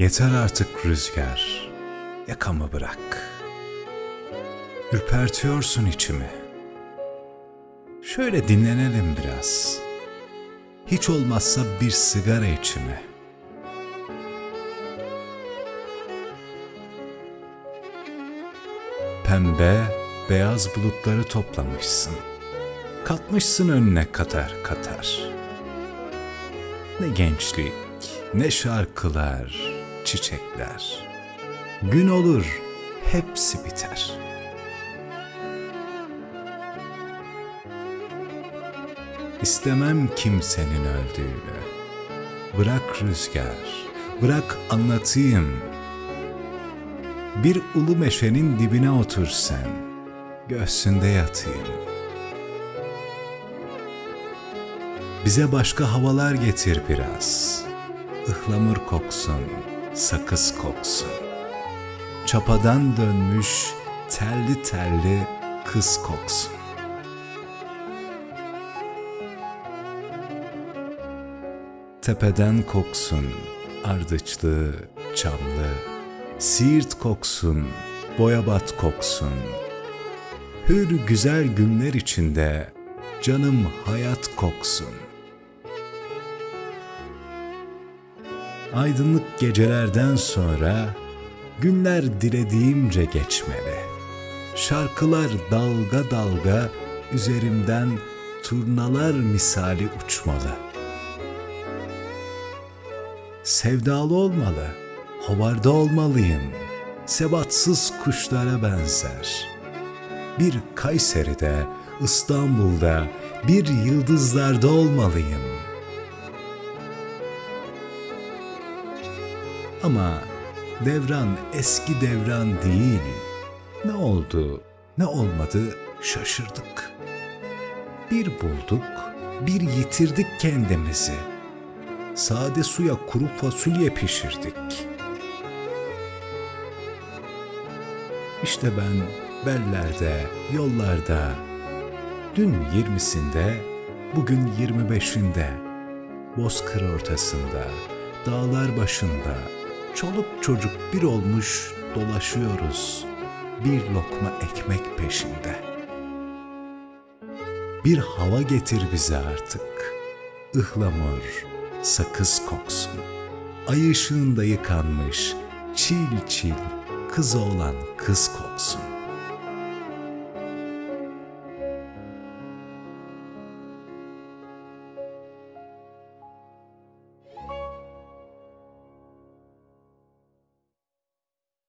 Yeter artık rüzgar, yakamı bırak. Ürpertiyorsun içimi. Şöyle dinlenelim biraz. Hiç olmazsa bir sigara içimi. Pembe, beyaz bulutları toplamışsın. Katmışsın önüne katar katar. Ne gençlik, ne şarkılar, çiçekler. Gün olur, hepsi biter. İstemem kimsenin öldüğünü. Bırak rüzgar, bırak anlatayım. Bir ulu meşenin dibine otur sen, göğsünde yatayım. Bize başka havalar getir biraz. Ihlamur koksun, sakız koksun. Çapadan dönmüş telli telli kız koksun. Tepeden koksun, ardıçlı, çamlı. Siirt koksun, boyabat koksun. Hür güzel günler içinde canım hayat koksun. Aydınlık gecelerden sonra günler dilediğimce geçmeli. Şarkılar dalga dalga üzerimden turnalar misali uçmalı. Sevdalı olmalı, hovarda olmalıyım. Sebatsız kuşlara benzer. Bir Kayseri'de, İstanbul'da, bir yıldızlarda olmalıyım. Ama devran eski devran değil. Ne oldu, ne olmadı şaşırdık. Bir bulduk, bir yitirdik kendimizi. Sade suya kuru fasulye pişirdik. İşte ben bellerde, yollarda, dün yirmisinde, bugün yirmi beşinde, bozkır ortasında, dağlar başında, çoluk çocuk bir olmuş dolaşıyoruz bir lokma ekmek peşinde. Bir hava getir bize artık, ıhlamur, sakız koksun. Ay ışığında yıkanmış, çil çil kız olan kız koksun.